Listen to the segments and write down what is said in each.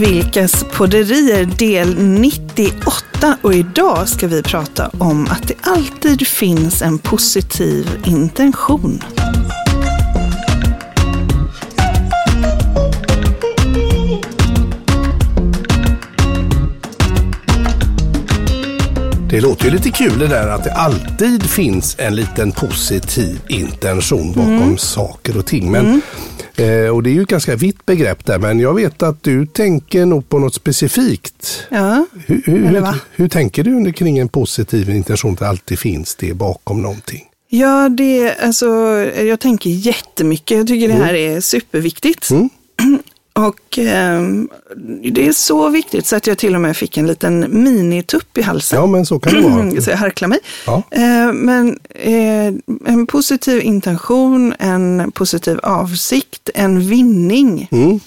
Vilkas podderier del 98 och idag ska vi prata om att det alltid finns en positiv intention. Det låter ju lite kul det där att det alltid finns en liten positiv intention bakom Mm. saker och ting. Men, eh, och det är ju ett ganska vitt begrepp där, men jag vet att du tänker nog på något specifikt. Ja, Hur, hur, hur, hur tänker du kring en positiv intention att det alltid finns det bakom någonting? ja det, alltså, jag tänker jättemycket. Jag tycker det här är superviktigt. Mm. Och ehm, det är så viktigt så att jag till och med fick en liten minitupp i halsen. Ja, men så kan det vara. Så jag harklar mig. Ja. Eh, Men eh, en positiv intention, en positiv avsikt, en vinning Mm.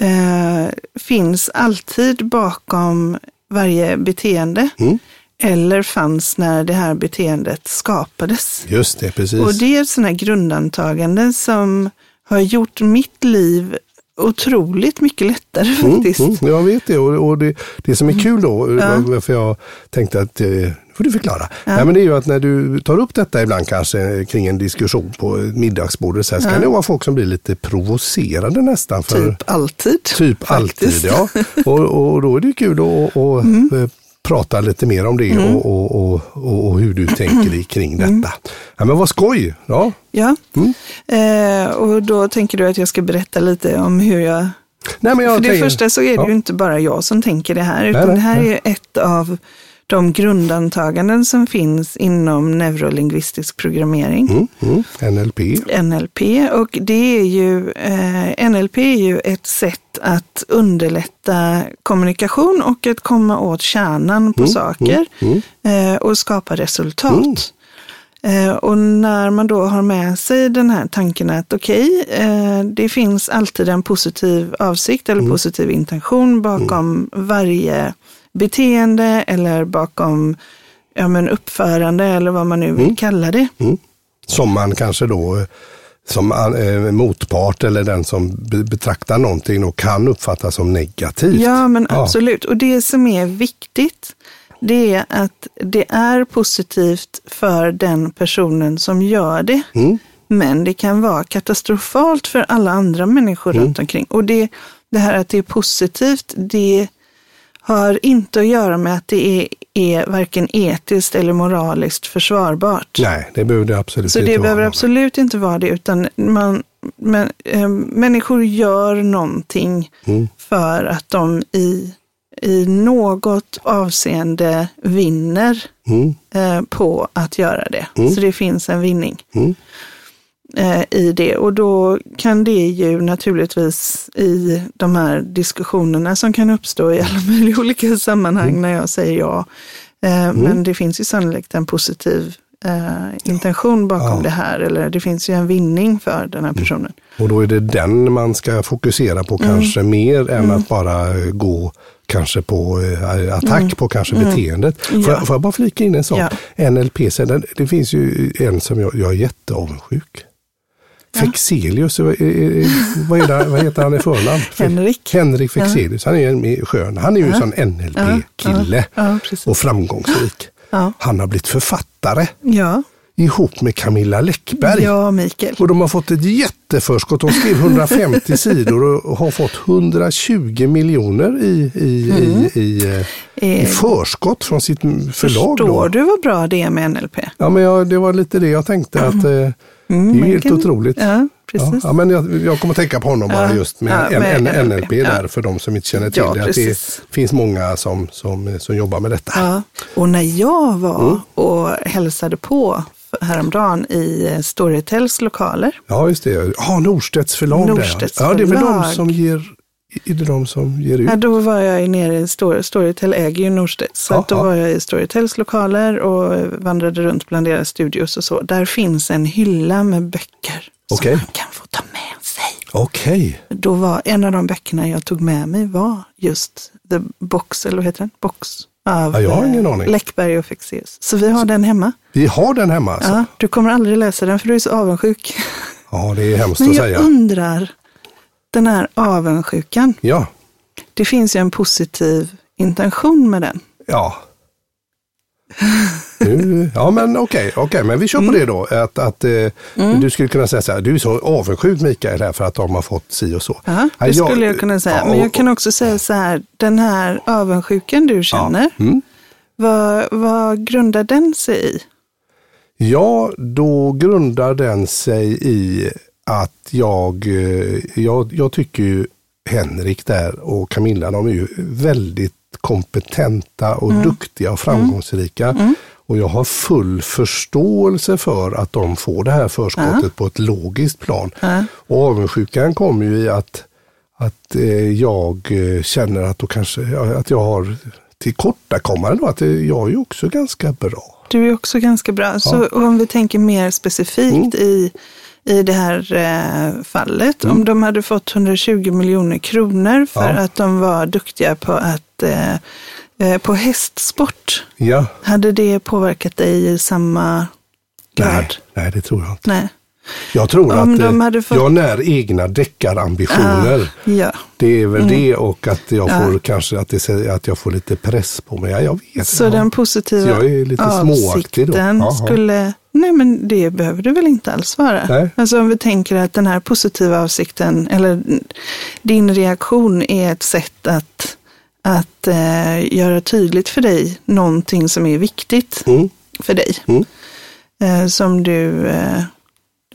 eh, finns alltid bakom varje beteende. Mm. Eller fanns när det här beteendet skapades. Just det, precis. Och det är sådana granden som har gjort mitt liv otroligt mycket lättare faktiskt. Mm, jag vet det och, och det, det som är kul då, varför jag tänkte att eh, får du förklara. Nej, men det är ju att när du tar upp detta ibland kanske kring en diskussion på middagsbordet så, här, så kan det vara folk som blir lite provocerade nästan. För, Typ alltid. Typ faktiskt. Mm. alltid, ja. Och, och då är det kul att eh, prata lite mer om det och, och, och, och, och hur du tänker kring Mm. detta. Ja, men vad skoj! Ja. Ja, Mm. eh, och då tänker du att jag ska berätta lite om hur jag... Nej, men jag För det tänker- första så är det ja. ju inte bara jag som tänker det här, utan nej, det här nej. är ett av de grundantaganden som finns inom neurolingvistisk programmering. Mm, mm, NLP. NLP och det är ju, eh, NLP är ju ett sätt att underlätta kommunikation och att komma åt kärnan på saker Eh, och skapa resultat. Eh, och när man då har med sig den här tanken att okej, eh, det finns alltid en positiv avsikt eller positiv intention bakom varje beteende eller bakom ja, men uppförande eller vad man nu vill kalla det. Mm. Som man kanske då som eh, motpart eller den som be- betraktar någonting och kan uppfattas som negativt. Ja, men Ja. absolut. Och det som är viktigt, det är att det är positivt för den personen som gör det. Mm. Men det kan vara katastrofalt för alla andra människor Mm. runt omkring. Och det, det här att det är positivt, det har inte att göra med att det är, är varken etiskt eller moraliskt försvarbart. Nej, det behöver det absolut Så inte det vara. behöver absolut inte vara det, utan man, men, eh, människor gör någonting Mm. för att de i, i något avseende vinner Mm. eh, på att göra det. Så det finns en vinning Mm. I det. Och då kan det ju naturligtvis i de här diskussionerna som kan uppstå i alla möjliga olika sammanhang Mm. när jag säger ja. Eh, Men det finns ju sannolikt en positiv eh, intention bakom Ja. Mm. det här. Eller det finns ju en vinning för den här personen. Och då är det den man ska fokusera på Mm. kanske mer än att bara eh, gå kanske på eh, attack på kanske beteendet. Får, Mm. Ja. jag, får jag bara flika in en sak? Ja. NLP, det finns ju en som jag, jag är jätteavundsjuk. Fexelius, vad är, det, vad heter han i förnamn? Henrik. Henrik Fexelius, han är ju skön. Han är ju en sån NLP-kille och framgångsrik. Han har blivit författare Ja, ihop med Camilla Läckberg. ja Mikael. Och de har fått ett jätteförskott. De skrev 150 sidor och har fått 120 miljoner i, i, i, i, eh, i Eh, förskott från sitt förlag. Förstår Då. du vad bra det är med NLP? Ja, men jag, det var lite det jag tänkte att eh, det är helt kan- otroligt. Mm, Ja, precis. Ja, men jag, jag kommer tänka på honom bara just med, ja, en, med en, NLP, där för de som inte känner till det. Att det finns många som, som, som jobbar med detta. Ja, och när jag var Mm. och hälsade på häromdagen i eh, Storytels lokaler. Ja, just det. Ja, Norstedts förlag. Norstedts ja. ja, det är väl de förlag. som ger, är det de som ger ut? Ja, då var jag nere i Story, Storytel äger ju Norstedts. Så då var jag i Storytels lokaler och vandrade runt bland deras studios och så. Där finns en hylla med böcker Okej. som man kan få ta med sig. Okej. Då var en av de böckerna jag tog med mig var just The Box, eller vad heter den? Box. Av Ja, jag har ingen eh, aning. Läckberg och Fexeus. Så vi har den hemma. Vi har den hemma alltså? Ja, du kommer aldrig läsa den för du är så avundsjuk. Ja, det är hemskt Men att jag säga. undrar, den här avundsjukan, Ja, det finns ju en positiv intention med den. Ja. Nu, ja men okej, okay, okay, men vi kör på mm. det då. Att, att eh, mm. Du skulle kunna säga så här, du är så avundsjuk Mikael här för att de har fått si och så. Ja, det jag, skulle jag kunna säga. Ja, men jag kan också säga så här, den här avundsjuken du känner, ja, mm. vad, vad grundar den sig i? Ja, då grundar den sig i att jag, eh, jag, jag tycker ju Henrik där och Camilla, de är ju väldigt kompetenta och mm. duktiga och framgångsrika. Mm. Och jag har full förståelse för att de får det här förskottet på ett logiskt plan. Och avundsjukan kommer ju i att, att eh, jag eh, känner att, då kanske, att jag har tillkortakommande, att jag är också ganska bra. Du är också ganska bra. Ja. Så om vi tänker mer specifikt mm. i, i det här eh, fallet, mm. om de hade fått 120 miljoner kronor för att de var duktiga på att eh, eh, på hästsport. Ja. Hade det påverkat dig i samma grad? Nej, nej det tror jag inte. Nej. Jag tror Om att eh, fått... jag när egna deckarambitioner. Ah, ja. Det är väl mm. det och att jag får ja. kanske att, det, att jag får lite press på mig. Ja, jag vet Så ja. den positiva Så jag är lite avsikten skulle... Nej, men det behöver det väl inte alls vara. Nej. Alltså om vi tänker att den här positiva avsikten, eller din reaktion är ett sätt att, att eh, göra tydligt för dig någonting som är viktigt mm. för dig. Mm. Eh, som du eh,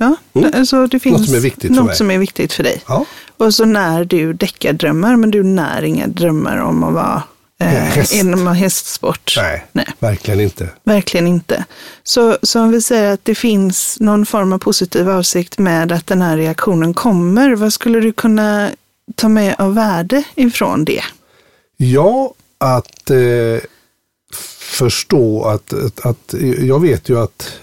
Ja, mm. alltså det finns något som är viktigt för, som är viktigt för dig. Ja. Och så när du däckardrömmar, men du när inga drömmar om att vara eh, Häst. inom hästsport. Nej, Nej, verkligen inte. Verkligen inte. Så, så om vi säger att det finns någon form av positiv avsikt med att den här reaktionen kommer, vad skulle du kunna ta med av värde ifrån det? Ja, att eh, förstå att, att, att, jag vet ju att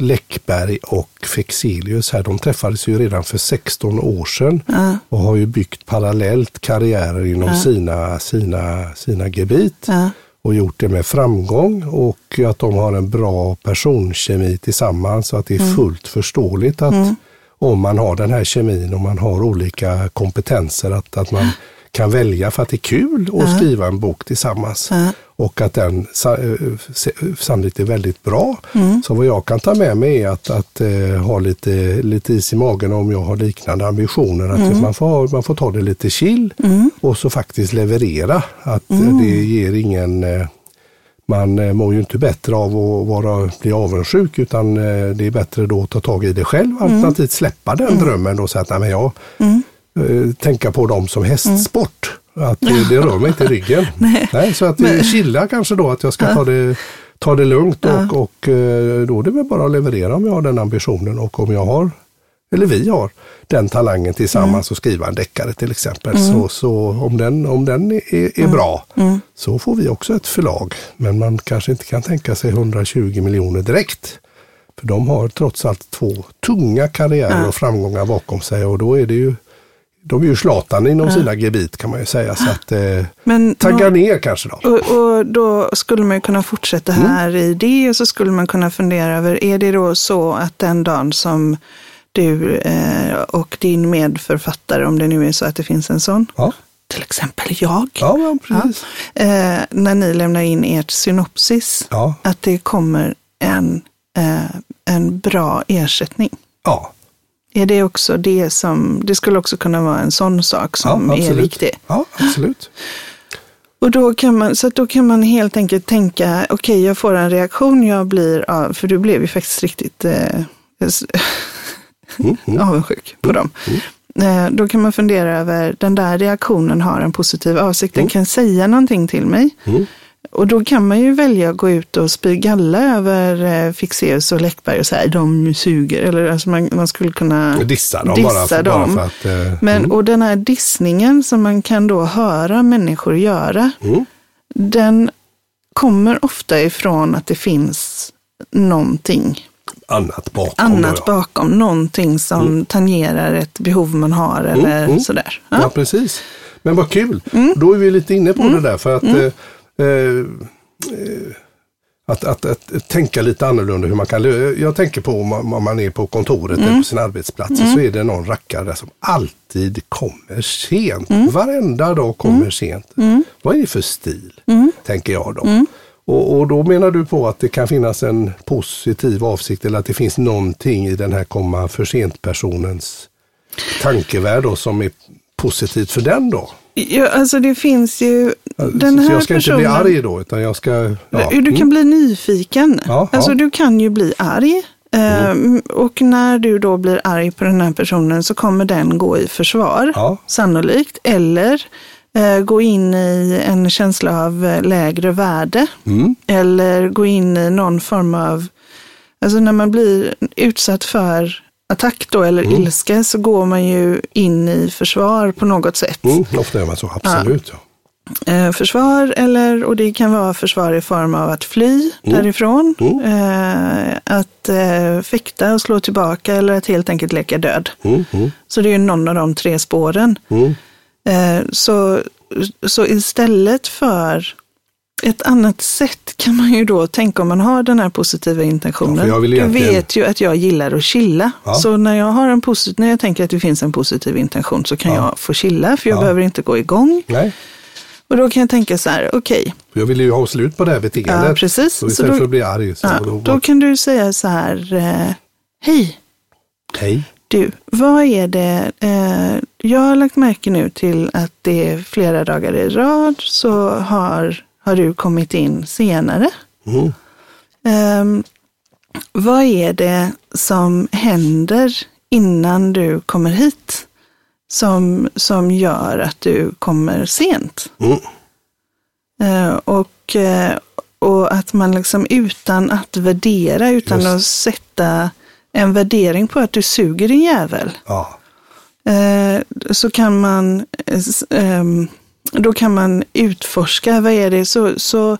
Läckberg och Fexelius här, de träffades ju redan för 16 år sedan ja. och har ju byggt parallellt karriärer inom ja. sina, sina, sina gebit ja. och gjort det med framgång och att de har en bra personkemi tillsammans så att det är mm. fullt förståeligt att mm. om man har den här kemin och man har olika kompetenser att, att man kan välja för att det är kul att skriva en bok tillsammans och att den eh, sannolikt är väldigt bra. Mm. Så vad jag kan ta med mig är att, att uh, ha lite, lite is i magen om jag har liknande ambitioner. Att mm. man, får, man får ta det lite chill mm. och så faktiskt leverera. Att mm. det ger ingen uh, man mår ju inte bättre av att vara, bli avundsjuk utan det är bättre då att ta tag i det själv. Mm. Alternativt släppa den mm. drömmen och säga att nej, men jag tänka på dem som hästsport. Att det, det rör mig inte i ryggen. Nej. Nej, så att Men... chilla kanske då, att jag ska ja. ta, det, ta det lugnt ja. och, och eh, då är det väl bara att leverera om jag har den ambitionen och om jag har, eller vi har, den talangen tillsammans mm. och skriva en deckare till exempel. Mm. Så, så om den, om den är, är mm. bra mm. så får vi också ett förlag. Men man kanske inte kan tänka sig 120 miljoner direkt. För de har trots allt två tunga karriärer och framgångar bakom sig och då är det ju de är ju Zlatan inom ja. sina gebit kan man ju säga. Så att, eh, Men tagga då, ner kanske då. Och, och, då skulle man kunna fortsätta mm. här mm. i det och så skulle man kunna fundera över, är det då så att den dagen som du eh, och din medförfattare, om det nu är så att det finns en sån, ja. till exempel jag, ja, precis. Eh, när ni lämnar in ert synopsis, att det kommer en, eh, en bra ersättning. Ja. Är det också det som, det skulle också kunna vara en sån sak som ja, är viktig? Ja, absolut. Och då kan man, så då kan man helt enkelt tänka, okej okay, jag får en reaktion, jag blir av, för du blev ju faktiskt riktigt eh, mm, mm. avundsjuk på dem. Mm. Eh, då kan man fundera över, den där reaktionen har en positiv avsikt, den mm. kan säga någonting till mig. Mm. Och då kan man ju välja att gå ut och spy galla över eh, Fixeus och Läckberg och säga de suger. Eller alltså man, man skulle kunna dissa dem. Dissa bara för, dem. Bara för att, eh, Men, mm. Och den här dissningen som man kan då höra människor göra, mm. den kommer ofta ifrån att det finns någonting annat bakom. Annat bakom, någonting som mm. tangerar ett behov man har mm, eller mm. sådär. Ja. ja. precis. Men vad kul, mm. då är vi lite inne på det där för att eh, Eh, att, att, att, tänka lite annorlunda hur man kan Jag tänker på om man är på kontoret mm. eller på sin arbetsplats mm. så är det någon rackare som alltid kommer sent. Mm. Varenda dag kommer mm. sent. Mm. Vad är det för stil? Mm. Tänker jag då. Och, och, då menar du på att det kan finnas en positiv avsikt eller att det finns någonting i den här komma för sent-personens tankevärld då, som är positivt för den då? Ja, alltså det finns ju den här Så jag ska personen, inte bli arg då, utan jag ska... Ja. Du kan mm. bli nyfiken. Ja, alltså ja. du kan ju bli arg. Mm. Och när du då blir arg på den här personen så kommer den gå i försvar, ja. sannolikt. Eller eh, gå in i en känsla av eh, lägre värde. Mm. Eller gå in i någon form av, alltså när man blir utsatt för attack då eller mm. ilska så går man ju in i försvar på något sätt. Mm, ofta gör man så, absolut. Ja. Eh, försvar eller, och det kan vara försvar i form av att fly mm. därifrån, mm. eh, att eh, fäkta och slå tillbaka eller att helt enkelt leka död. Mm. mm. Så det är ju någon av de tre spåren. Eh, så, så istället för ett annat sätt kan man ju då tänka om man har den här positiva intentionen. Ja, egentligen... Du vet ju att jag gillar att chilla. Ja. Så när jag, har en positiv, när jag tänker att det finns en positiv intention så kan ja. jag få chilla, för jag behöver inte gå igång. Nej. Och då kan jag tänka så här, okej. Okay. Jag vill ju ha slut på det här beteendet. Ja, precis. Så istället så då, för att bli arg. Så ja, då, då, kan du säga så här, eh, hej. Hej. Du, vad är det, eh, jag har lagt märke nu till att det är flera dagar i rad så har har du kommit in senare. Mm. Um, vad är det som händer innan du kommer hit som, som gör att du kommer sent? Mm. Uh, och, uh, och att man liksom utan att värdera, utan Just. att sätta en värdering på att du suger din jävel. Ja. Uh, så kan man um, då kan man utforska, vad är det, så, så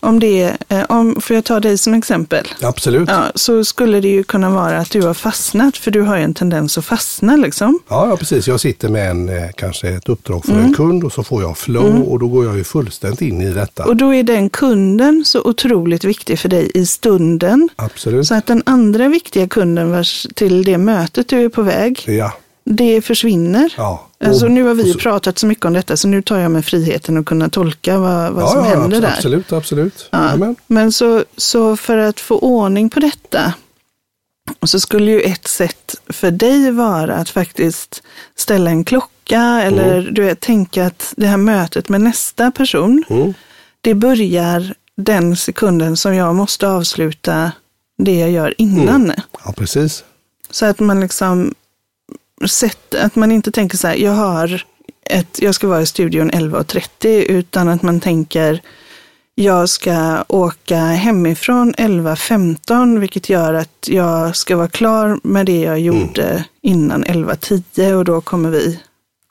om det är, eh, om, får jag ta dig som exempel? Absolut. Ja, så skulle det ju kunna vara att du har fastnat, för du har ju en tendens att fastna liksom. Ja, ja precis. Jag sitter med en, eh, kanske ett uppdrag för mm. en kund och så får jag flow mm. och då går jag ju fullständigt in i detta. Och då är den kunden så otroligt viktig för dig i stunden. Absolut. Så att den andra viktiga kunden vars, till det mötet du är på väg, ja. det försvinner. Ja. Alltså, nu har vi ju pratat så mycket om detta så nu tar jag mig friheten att kunna tolka vad, vad ja, som ja, händer absolut, där. Absolut, absolut. Ja. Men så, så för att få ordning på detta så skulle ju ett sätt för dig vara att faktiskt ställa en klocka eller mm. du vet, tänka att det här mötet med nästa person, mm. det börjar den sekunden som jag måste avsluta det jag gör innan. Mm. Ja, precis. Så att man liksom sätt, att man inte tänker så här, jag har ett, jag ska vara i studion 11.30, utan att man tänker, jag ska åka hemifrån 11.15, vilket gör att jag ska vara klar med det jag gjorde mm. innan 11.10 och då kommer vi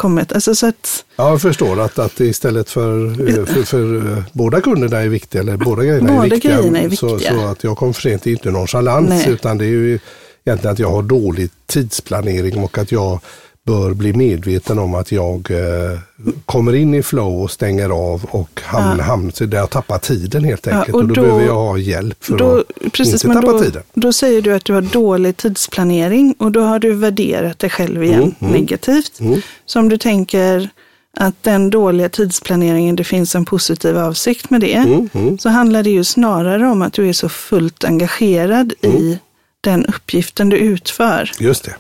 kommit. Alltså så att, ja, jag förstår att, att istället för, för, för, eh, båda kunderna är viktiga, eller båda grejerna båda är viktiga, grejerna är viktiga. Så, så, att jag kommer för sent är inte nonchalans, Nej. utan det är ju egentligen att jag har dålig tidsplanering och att jag bör bli medveten om att jag eh, kommer in i flow och stänger av och hamnar ja. hamn, där jag tappar tiden helt enkelt. Ja, och, och då, då, behöver jag ha hjälp för då, att precis, inte tappa då, tiden. Då säger du att du har dålig tidsplanering och då har du värderat dig själv igen mm, mm, negativt. Mm. Så om du tänker att den dåliga tidsplaneringen, det finns en positiv avsikt med det, mm, mm. så handlar det ju snarare om att du är så fullt engagerad i mm den uppgiften du utför. Just det.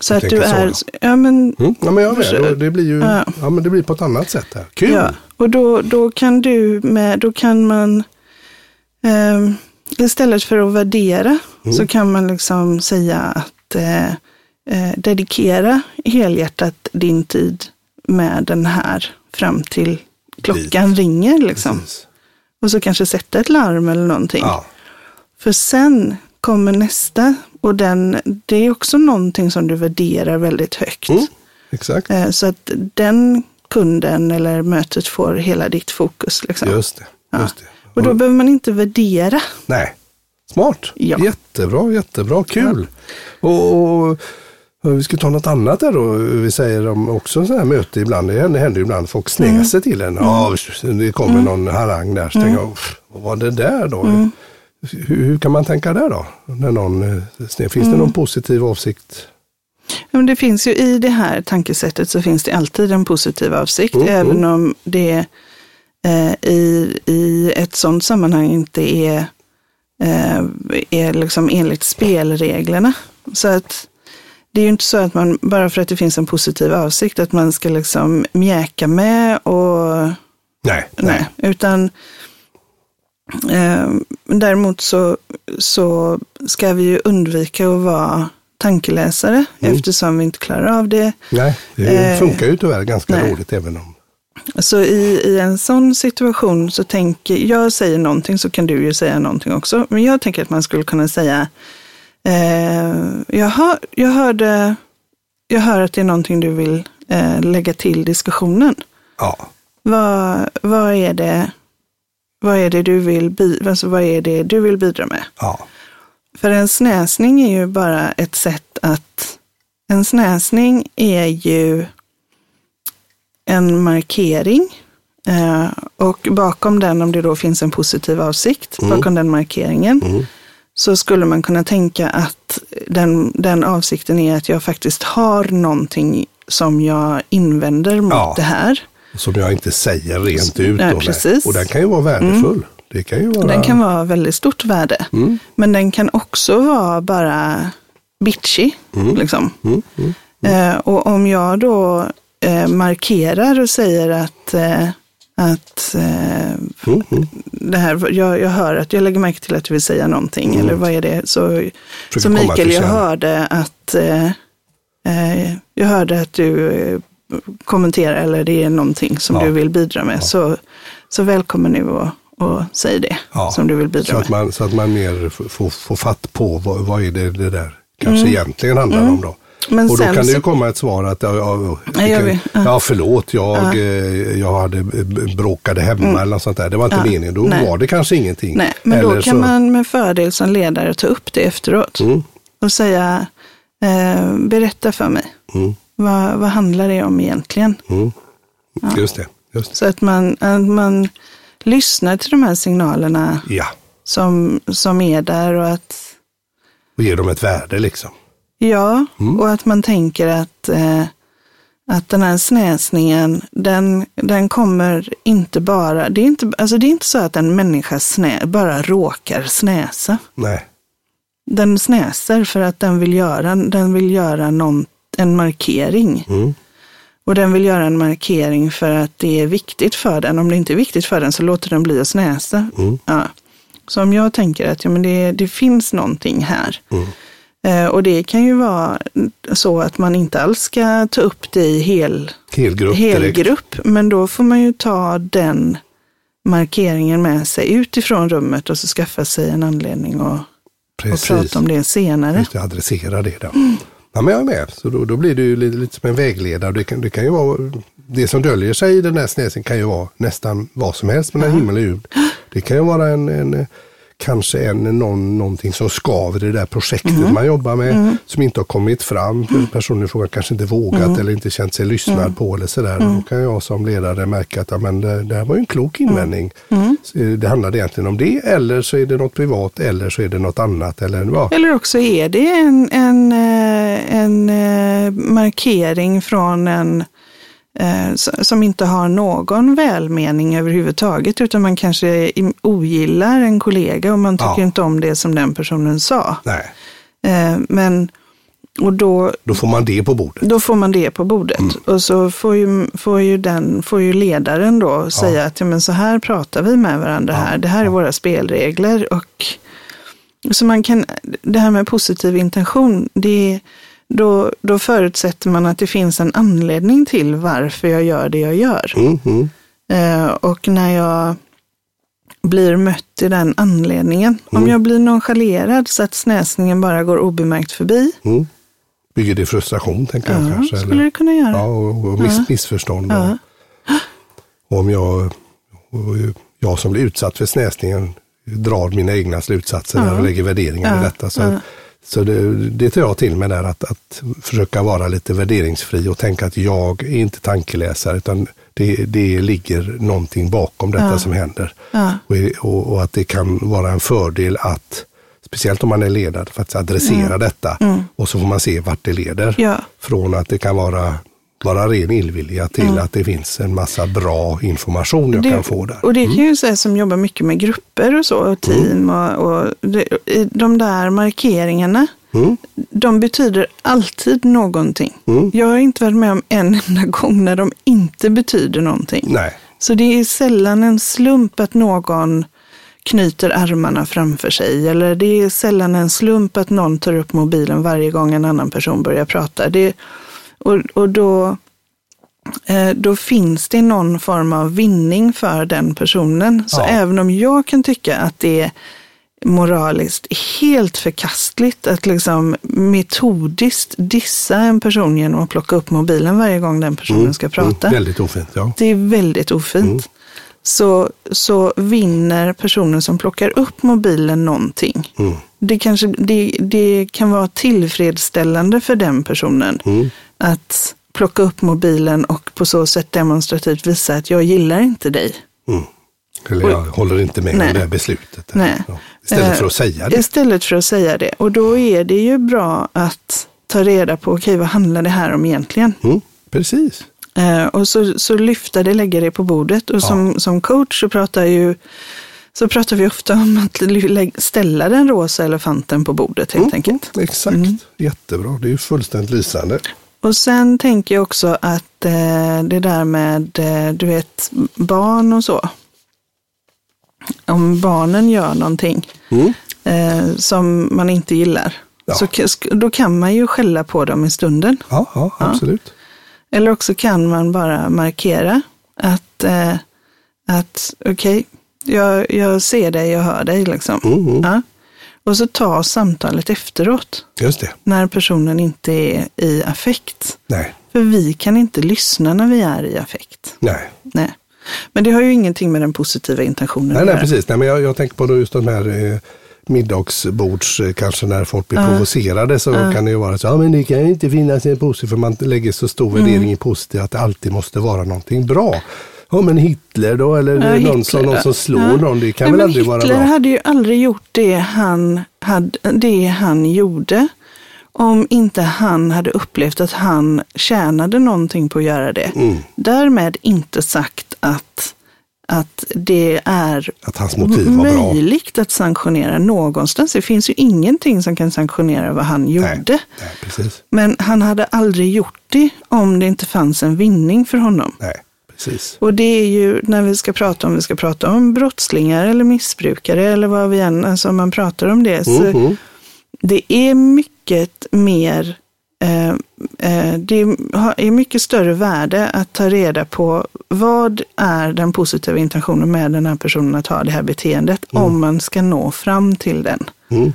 Så att du är... Så, ja. ja. men, mm, ja, men jag vet, det blir ju ja. ja. men det blir på ett annat sätt. Här. Kul! Ja, och då, då kan du med, då kan man eh, istället för att värdera mm. så kan man liksom säga att eh, eh, dedikera helhjärtat din tid med den här fram till klockan Dit. ringer. Liksom. Och så kanske sätta ett larm eller någonting. Ja. För sen kommer nästa och den, det är också någonting som du värderar väldigt högt. Mm, exakt. Eh, så att den kunden eller mötet får hela ditt fokus. Liksom. Just det. Just det. Ja. Och då behöver man inte värdera. Nej, smart. Ja. Jättebra, jättebra, kul. Ja. och, och vi ska ta något annat där då. Vi säger om också så här möte ibland. Det händer, ibland folk snäser mm. till en. Ja, det kommer mm. någon harang där. Så mm. tänker jag, vad var det där då? Mm. Hur, hur, kan man tänka där då? När någon, eh, finns det någon mm. positiv avsikt? Men det finns ju i det här tankesättet så finns det alltid en positiv avsikt, mm, även mm. om det eh, i, i ett sådant sammanhang inte är, eh, är liksom enligt spelreglerna. Så att det är ju inte så att man, bara för att det finns en positiv avsikt, att man ska liksom mjäka med och... Nej. nej. nej utan däremot så, så ska vi ju undvika att vara tankeläsare mm. eftersom vi inte klarar av det. Nej, det eh, funkar ju tyvärr ganska nej. dåligt även om så i, i en sån situation så tänker jag säger någonting så kan du ju säga någonting också. Men jag tänker att man skulle kunna säga, eh, jag, hör, jag, hörde, jag hör att det är någonting du vill eh, lägga till diskussionen. Ja. Vad, vad, är det, vad, är det du vill, alltså vad är det du vill bidra med? Ja. För en snäsning är ju bara ett sätt att, en snäsning är ju en markering eh, och bakom den, om det då finns en positiv avsikt, mm. bakom den markeringen, mm. så skulle man kunna tänka att den, den avsikten är att jag faktiskt har någonting som jag invänder mot ja, det här. Som jag inte säger rent ut. Ja, precis. Och den kan ju vara värdefull. Mm. Det kan ju vara... Den kan vara väldigt stort värde. Mm. Men den kan också vara bara bitchy. Mm. Liksom. Mm. Mm. Eh, och om jag då eh, markerar och säger att, eh, att eh, mm, mm. det här, jag, jag hör att jag lägger märke till att du vill säga någonting, mm. eller vad är det? Så, så Mikael, jag hörde att eh, eh, jag hörde att du kommenterar eller det är någonting som ja. du vill bidra med. Ja. Så, så välkommen nu och, och säg det ja. som du vill bidra så att man, med. Så att man mer får, får fatt på vad, vad är det, det där kanske mm. egentligen handlar mm. om då. Men och då kan det ju komma ett svar att ja, ja, ja, ja förlåt, jag, ja. Eh, jag hade bråkade hemma mm. eller något sånt där. Det var inte ja. meningen. Då Nej. var det kanske ingenting. Nej, men eller då kan så... man med fördel som ledare ta upp det efteråt mm. och säga, eh, berätta för mig. Mm. Vad, vad handlar det om egentligen? Mm. Just, det, just det. Så att man, att man lyssnar till de här signalerna som, som är där och att... Och ger dem ett värde liksom. Ja, mm. och att man tänker att, eh, att den här snäsningen, den, den kommer inte bara, det är inte, alltså det är inte så att en människa snä, bara råkar snäsa. Nej. Den snäser för att den vill göra, den vill göra någon, en markering. Mm. Och den vill göra en markering för att det är viktigt för den. Om det inte är viktigt för den så låter den bli att snäsa. Mm. Ja. Så om jag tänker att ja, men det, det finns någonting här. Mm. Eh, och det kan ju vara så att man inte alls ska ta upp det i hel, helgrupp, helgrupp men då får man ju ta den markeringen med sig utifrån rummet och så skaffa sig en anledning och prata om det senare. Just det, adressera det då. Mm. Ja, men jag är med, så då, då blir det ju lite, lite som en vägledare. Det kan, det kan ju vara, det som döljer sig i den här snäsen kan ju vara nästan vad som helst mellan himmel och jord. Det kan ju vara en, en kanske en, någon, någonting som skaver i det där projektet mm. man jobbar med mm. som inte har kommit fram. Mm. Personen i fråga kanske inte vågat mm. eller inte känt sig lyssnad mm. på eller sådär. Mm. Då kan jag som ledare märka att ja, men det, det här var en klok invändning. Det handlade egentligen om det eller så är det något privat eller så är det något annat. Eller, ja. eller också är det en, en, eh, en, eh, markering från en Eh, som inte har någon välmening överhuvudtaget, utan man kanske ogillar en kollega och man tycker ja. inte om det som den personen sa. Nej. Eh, men, och då, då får man det på bordet. Då får man det på bordet. Mm. Och så får ju, får ju, den, får ju ledaren då ja. säga att ja, men så här pratar vi med varandra ja. här. Det här är våra spelregler. Och, så man kan, det här med positiv intention, det är då, då förutsätter man att det finns en anledning till varför jag gör det jag gör. Mm, mm. Eh, och när jag blir mött i den anledningen, mm. om jag blir nonchalerad så att snäsningen bara går obemärkt förbi. Mm. Bygger det frustration, tänker jag ja, kanske? skulle eller? det kunna göra. Ja, och, och miss, ja. missförstånd. Ja. Och om jag, jag som blir utsatt för snäsningen drar mina egna slutsatser ja. och lägger värderingar ja. i detta. Så Så det, det tar jag till mig där att, att försöka vara lite värderingsfri och tänka att jag är inte tankeläsare utan det, det ligger någonting bakom detta Ja. som händer. Ja. Och, och, att det kan vara en fördel att, speciellt om man är ledare, faktiskt adressera detta. Och så får man se vart det leder. Mm. Ja. Från att det kan vara, vara ren illvilja till att det finns en massa bra information jag kan få där. Och det kan ju säga som jobbar mycket med grupper och så, och team och, och det, i de där markeringarna, Mm. de betyder alltid någonting. Mm. Jag har inte varit med om en enda gång när de inte betyder någonting. Nej, Så det är sällan en slump att någon knyter armarna framför sig. Eller det är sällan en slump att någon tar upp mobilen varje gång en annan person börjar prata. Det, och, och då, eh, då finns det någon form av vinning för den personen. Så Ja. även om jag kan tycka att det är moraliskt helt förkastligt att liksom metodiskt dissa en person genom att plocka upp mobilen varje gång den personen ska prata. Mm, väldigt ofint. Ja. Det är väldigt ofint. Mm. Så, så vinner personen som plockar upp mobilen någonting. Mm. Det, kanske, det, det kan vara tillfredsställande för den personen Mm. Att plocka upp mobilen och på så sätt demonstrativt visa att jag gillar inte dig. Mm. Eller jag håller inte med Nej. om det här beslutet. Nej. Ja. Istället för Eh, att säga det. Istället för att säga det. Och då är det ju bra att ta reda på, okej vad handlar det här om egentligen? Mm. Precis. Eh, och så, så lyfta det, lägga det på bordet. Och som, som coach så pratar, ju, så pratar vi ofta om att ställa den rosa elefanten på bordet helt enkelt. Mm, exakt, jättebra. Det är ju fullständigt lysande. Och sen tänker jag också att eh, det där med, eh, du vet, barn och så. Om barnen gör någonting Mm. eh, som man inte gillar, Ja. så, då kan man ju skälla på dem i stunden. Ja, ja, absolut. Eller också kan man bara markera att, eh, att okej, jag, jag ser dig, jag hör dig. Liksom. Mm, mm. Ja. Och så ta samtalet efteråt, Just det. när personen inte är i affekt. Nej, För vi kan inte lyssna när vi är i affekt. nej. Nej. Men det har ju ingenting med den positiva intentionen Nej, nej göra. precis. Nej, men jag, jag tänker på då just de här eh, middagsbords, eh, kanske när folk blir provocerade så kan det ju vara så, ja men det kan ju inte finnas en positiv, för man lägger så stor Mm. värdering i positivt att det alltid måste vara någonting bra. Ja men Hitler då, eller Ja, någon, Hitler som, någon som slår Ja. någon, det kan Nej, väl aldrig vara Hitler bra? hade ju aldrig gjort det han, hade, det han gjorde om inte han hade upplevt att han tjänade någonting på att göra det. Mm. Därmed inte sagt att, att det är Att var bra. möjligt att sanktionera någonstans. Det finns ju ingenting som kan sanktionera vad han gjorde. Nej, nej, precis. Men han hade aldrig gjort det om det inte fanns en vinning för honom. Nej, precis. Och det är ju när vi ska prata om, vi ska prata om brottslingar eller missbrukare eller vad vi än, alltså om man pratar om det. Så Mhm. det är mycket mer, eh, eh, det är mycket större värde att ta reda på vad är den positiva intentionen med den här personen att ha det här beteendet om man ska nå fram till den. Mm.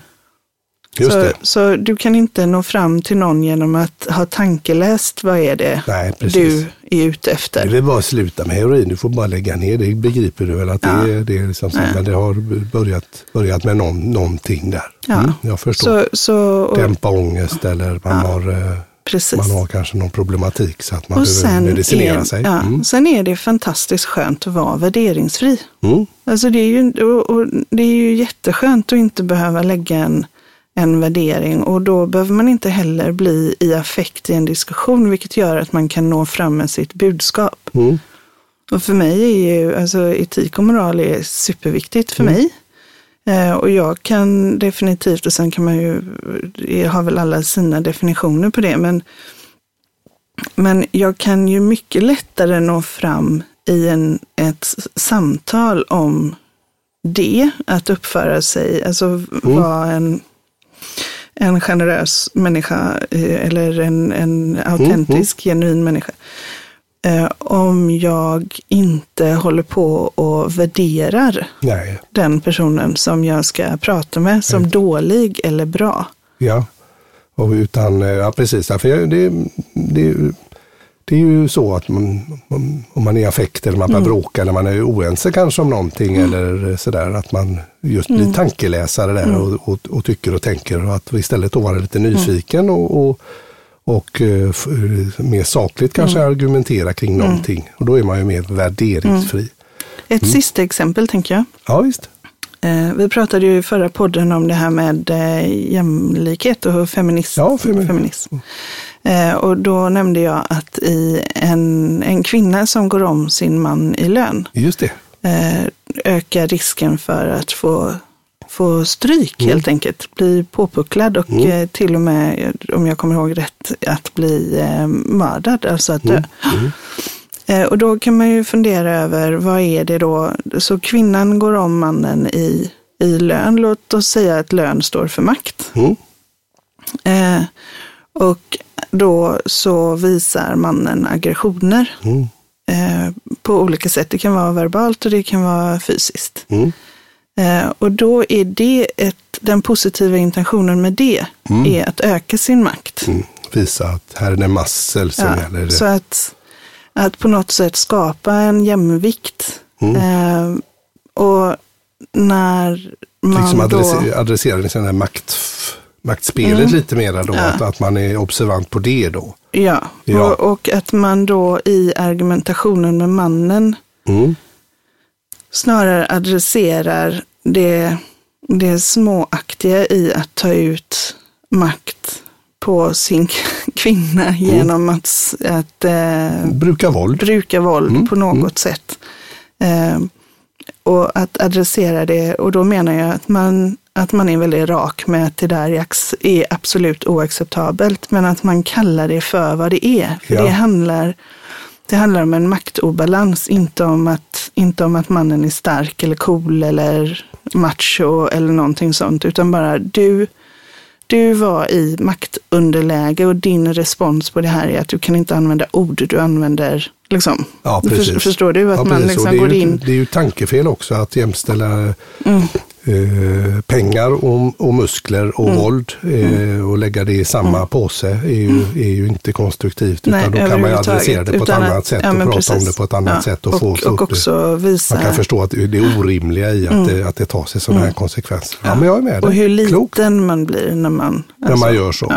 Just så, det. så du kan inte nå fram till någon genom att ha tankeläst vad är det Nej, du är ute Det efter. är väl bara att sluta med heroin, du får bara lägga ner det, begriper du väl att det, är, det är liksom så, men det har börjat, börjat med någon, någonting där. Ja. Mm, jag förstår. Så, så, och, Dämpa ångest eller man, har, eh, precis. man har kanske någon problematik så att man och behöver medicinera är, sig. ja, Mm. sen är det fantastiskt skönt att vara värderingsfri. Mm. Alltså det, är ju, och, och det är ju jätteskönt att inte behöva lägga en, en värdering och då behöver man inte heller bli i affekt i en diskussion, vilket gör att man kan nå fram med sitt budskap. Mm. Och för mig är ju, alltså etik och moral är superviktigt för Mm. mig. Eh, och jag kan definitivt, och sen kan man ju, har väl alla sina definitioner på det, men, men jag kan ju mycket lättare nå fram i en, ett samtal om det, att uppföra sig, alltså vara en, en generös människa eh, eller en, en autentisk, genuin människa. Eh, om jag inte håller på och värderar Nej, den personen som jag ska prata med som dålig eller bra. ja. Och utan, eh, ja precis, för det, det, det är ju så att man, om man är i affekt eller man börjar mm. bråka eller man är oense kanske om någonting mm. eller sådär, att man just blir mm. tankeläsare där mm. och, och, och, tycker och tänker och att istället då vara lite nyfiken och, och, och uh, mer sakligt kanske mm. argumentera kring mm. någonting. Och då är man ju mer värderingsfri. Ett sista exempel tänker jag. Ja, visst. Eh, vi pratade ju i förra podden om det här med eh, jämlikhet och feminism. Ja, femi feminism. Eh, och då nämnde jag att i en, en kvinna som går om sin man i lön Just det. ökar risken för att få, få stryk mm. helt enkelt. Bli påpucklad och mm. till och med, om jag kommer ihåg rätt, att bli mördad, alltså att dö. Mm. mm. Eh, och då kan man ju fundera över vad är det då? Så kvinnan går om mannen i, i lön. Låt oss säga att lön står för makt. Mm. Eh, och då så visar mannen aggressioner mm. eh, på olika sätt. Det kan vara verbalt och det kan vara fysiskt. Mm. Eh, och då är det ett, den positiva intentionen med det mm. är att öka sin makt. Mm. Visa att här är det massel som ja, gäller. Så att att på något sätt skapa en jämvikt. Mm. Eh, och när man liksom adresser, då... adresserar liksom det makt, maktspelet mm. lite mer då, ja. att, att man är observant på det då. Ja, ja. Och, och, att man då i argumentationen med mannen mm. snarare adresserar det, det småaktiga i att ta ut makt på sin kvinna mm. genom att, att eh, bruka våld, bruka våld mm. på något mm. sätt. Eh, och att adressera det, och då menar jag att man, att man är väldigt rak med att det där är absolut oacceptabelt, men att man kallar det för vad det är. För ja. det, handlar, det handlar om en maktobalans, inte om, att, inte om att mannen är stark eller cool eller macho eller någonting sånt, utan bara du du var i maktunderläge och din respons på det här är att du kan inte använda ord, du använder liksom. Ja, precis. förstår du? Att ja, man liksom går in. Det är ju tankefel också att jämställa mm. Eh, pengar och, och, muskler och mm. våld eh, mm. och lägga det i samma mm. påse är ju, mm. är ju inte konstruktivt. Nej, utan då kan man ju adressera det på ett annat att, sätt ja, och prata precis. om det på ett annat ja. sätt. Och, och, få och också visa. Man kan förstå att det är orimliga i att, det, att det tar sig sådana här konsekvenser. Ja, men jag är med Och hur liten Klok. man blir när man... Alltså, när man alltså- gör så.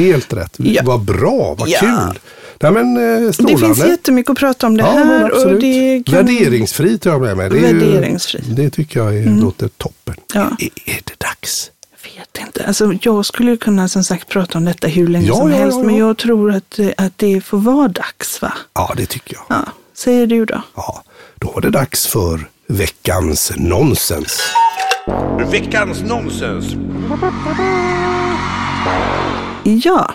Helt rätt. Vad bra, vad kul. Nej, men, eh, det finns jättemycket att prata om det ja, här. Och det kan... Värderingsfri tar jag med mig. Det, Värderingsfri. Ju, det tycker jag är, mm. låter toppen. Ja. Är, är det dags? Jag vet inte. Alltså, jag skulle kunna som sagt prata om detta hur länge ja, som ja, helst. Men jag tror att, att det får vara dags va? Ja, det tycker jag. Ja. Säger du då? Ja, då är det dags för veckans nonsens. Veckans nonsens. Ja,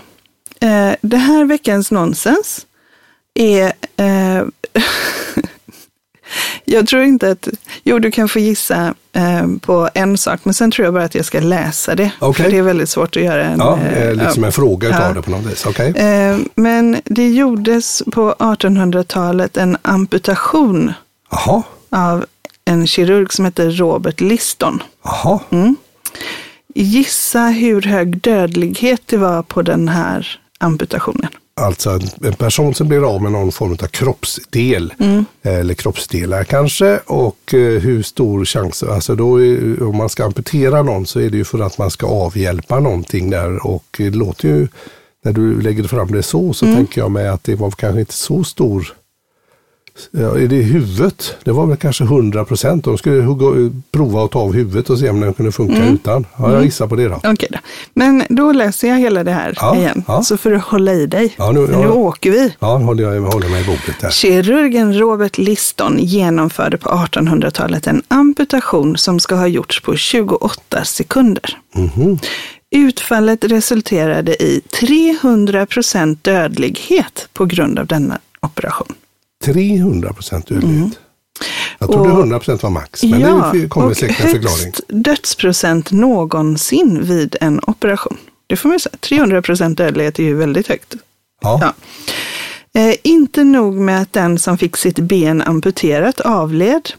Eh, det här veckans nonsens är... Eh, jag tror inte att... Jo, du kan få gissa eh, på en sak, men sen tror jag bara att jag ska läsa det. Okay. För det är väldigt svårt att göra en... Ja, eh, liksom en fråga utav ja. det på något vis. Okay. Eh, men det gjordes på 1800-talet en amputation Aha. av en kirurg som heter Robert Liston. Aha. Mm. Gissa hur hög dödlighet det var på den här amputationen. Alltså en, person som blir av med någon form av kroppsdel mm. eller kroppsdelar kanske och eh, hur stor chans, alltså då är, om man ska amputera någon så är det ju för att man ska avhjälpa någonting där och det låter ju, när du lägger fram det så, så mm. tänker jag mig att det var kanske inte så stor Ja, är det huvudet? Det var väl kanske 100 procent. De skulle hugga, prova att ta av huvudet och se om den kunde funka mm. utan. Ja, jag mm. gissar på det då. Okay då. Men då läser jag hela det här ja, igen. Ja. Så för att hålla i dig. Ja, nu, nu åker vi. Ja, håller jag håller mig i boken. Här. Kirurgen Robert Liston genomförde på 1800-talet en amputation som ska ha gjorts på 28 sekunder. Mm. Utfallet resulterade i 300 procent dödlighet på grund av denna operation. 300 procent dödlighet. Mm. Jag trodde och, 100 procent var max, men ja, det kommer säkert en förklaring. högst dödsprocent någonsin vid en operation. Det får man säga. 300 procent dödlighet är ju väldigt högt. Ja. ja. Eh, inte nog med att den som fick sitt ben amputerat avled.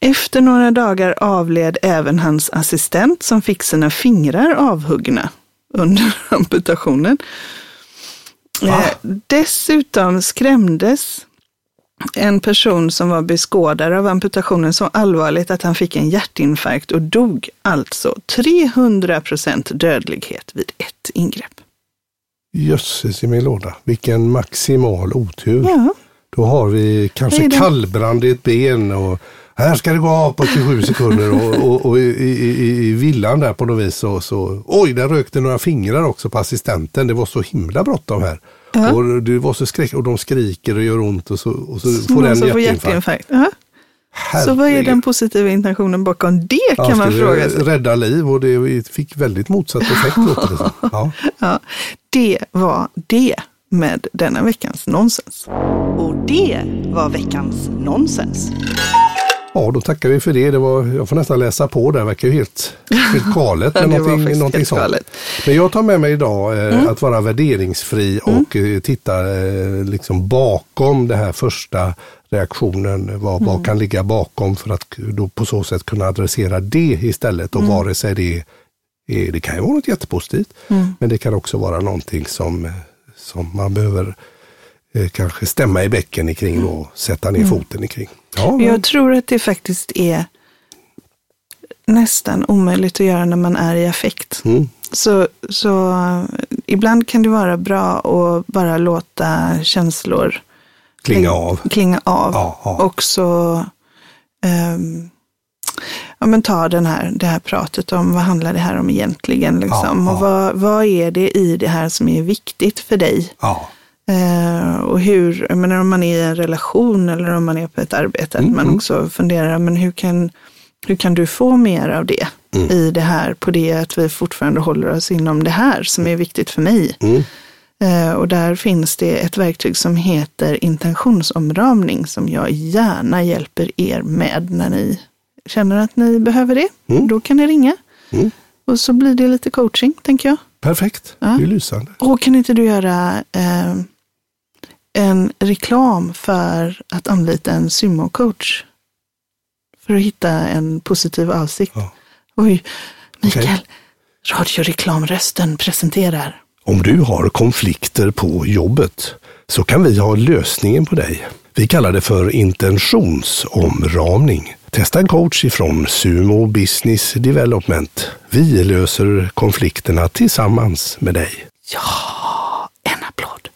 Efter några dagar avled även hans assistent som fick sina fingrar avhuggna under amputationen. Eh, dessutom skrämdes en person som var beskådare av amputationen så allvarligt att han fick en hjärtinfarkt och dog. Alltså 300 procent dödlighet vid ett ingrepp. Jösses i min låda, vilken maximal otur. Ja. Då har vi kanske kallbrand i ett ben och här ska det gå av på 27 sekunder och, och, och i, i, i, villan där på något vis så, så oj, där rökte några fingrar också på assistenten. Det var så himla bråttom här. Ja. Och det var så skräck och de skriker och gör ont och så, och så, får den hjärtinfarkt. hjärtinfarkt. Ja. Så vad är den positiva intentionen bakom det kan ja, man fråga sig. Rädda liv och det fick väldigt motsatt effekt det ja. ja. Det var det med denna veckans nonsens. Och det var veckans nonsens. Ja, då tackar vi för det. det var, jag får nästan läsa på där, det verkar ju helt, helt galet. Men någonting, någonting sånt. Galet. Men jag tar med mig idag eh, mm. att vara värderingsfri mm. och eh, titta eh, liksom bakom det här första reaktionen. Vad, mm. vad kan ligga bakom för att då på så sätt kunna adressera det istället. Och mm. vare sig det är, det kan ju vara något jättepositivt, mm. men det kan också vara någonting som, som man behöver eh, kanske stämma i bäcken kring och sätta ner mm. foten kring. Ja, men... Jag tror att det faktiskt är nästan omöjligt att göra när man är i affekt. Mm. Så, så ibland kan det vara bra att bara låta känslor klinga av. Klinga av. Ja, ja. Och så um, ja, men ta den här, det här pratet om vad handlar det här om egentligen? Liksom. Ja, och vad, vad är det i det här som är viktigt för dig? Eh, och hur, jag menar om man är i en relation eller om man är på ett arbete, mm. man också funderar, men hur kan, hur kan du få mer av det mm. i det här, på det att vi fortfarande håller oss inom det här som är viktigt för mig. Mm. Eh, och där finns det ett verktyg som heter intentionsomramning som jag gärna hjälper er med när ni känner att ni behöver det. Mm. Då kan ni ringa. Mm. Och så blir det lite coaching, tänker jag. Perfekt, ja. det är lysande. Och kan inte du göra eh, en reklam för att anlita en sumocoach? För att hitta en positiv avsikt. Ja. Oj, Mikael, okay. radioreklamrösten presenterar. Om du har konflikter på jobbet så kan vi ha lösningen på dig. Vi kallar det för intentionsomramning. Testa en coach ifrån Sumo Business Development. Vi löser konflikterna tillsammans med dig. Ja, en applåd.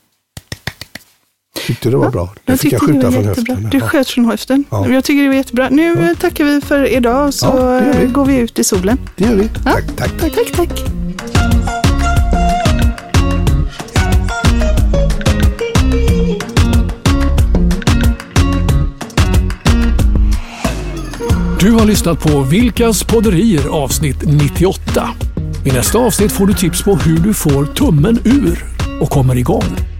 Tyckte det var bra. Det jag fick jag skjuta från höften. Du sköt från höften. Ja. Jag tycker det var jättebra. Nu ja. tackar vi för idag så ja, vi. går vi ut i solen. Det gör vi. Tack, tack, tack. tack, tack. Du har lyssnat på Vilkas podderier avsnitt 98. I nästa avsnitt får du tips på hur du får tummen ur och kommer igång.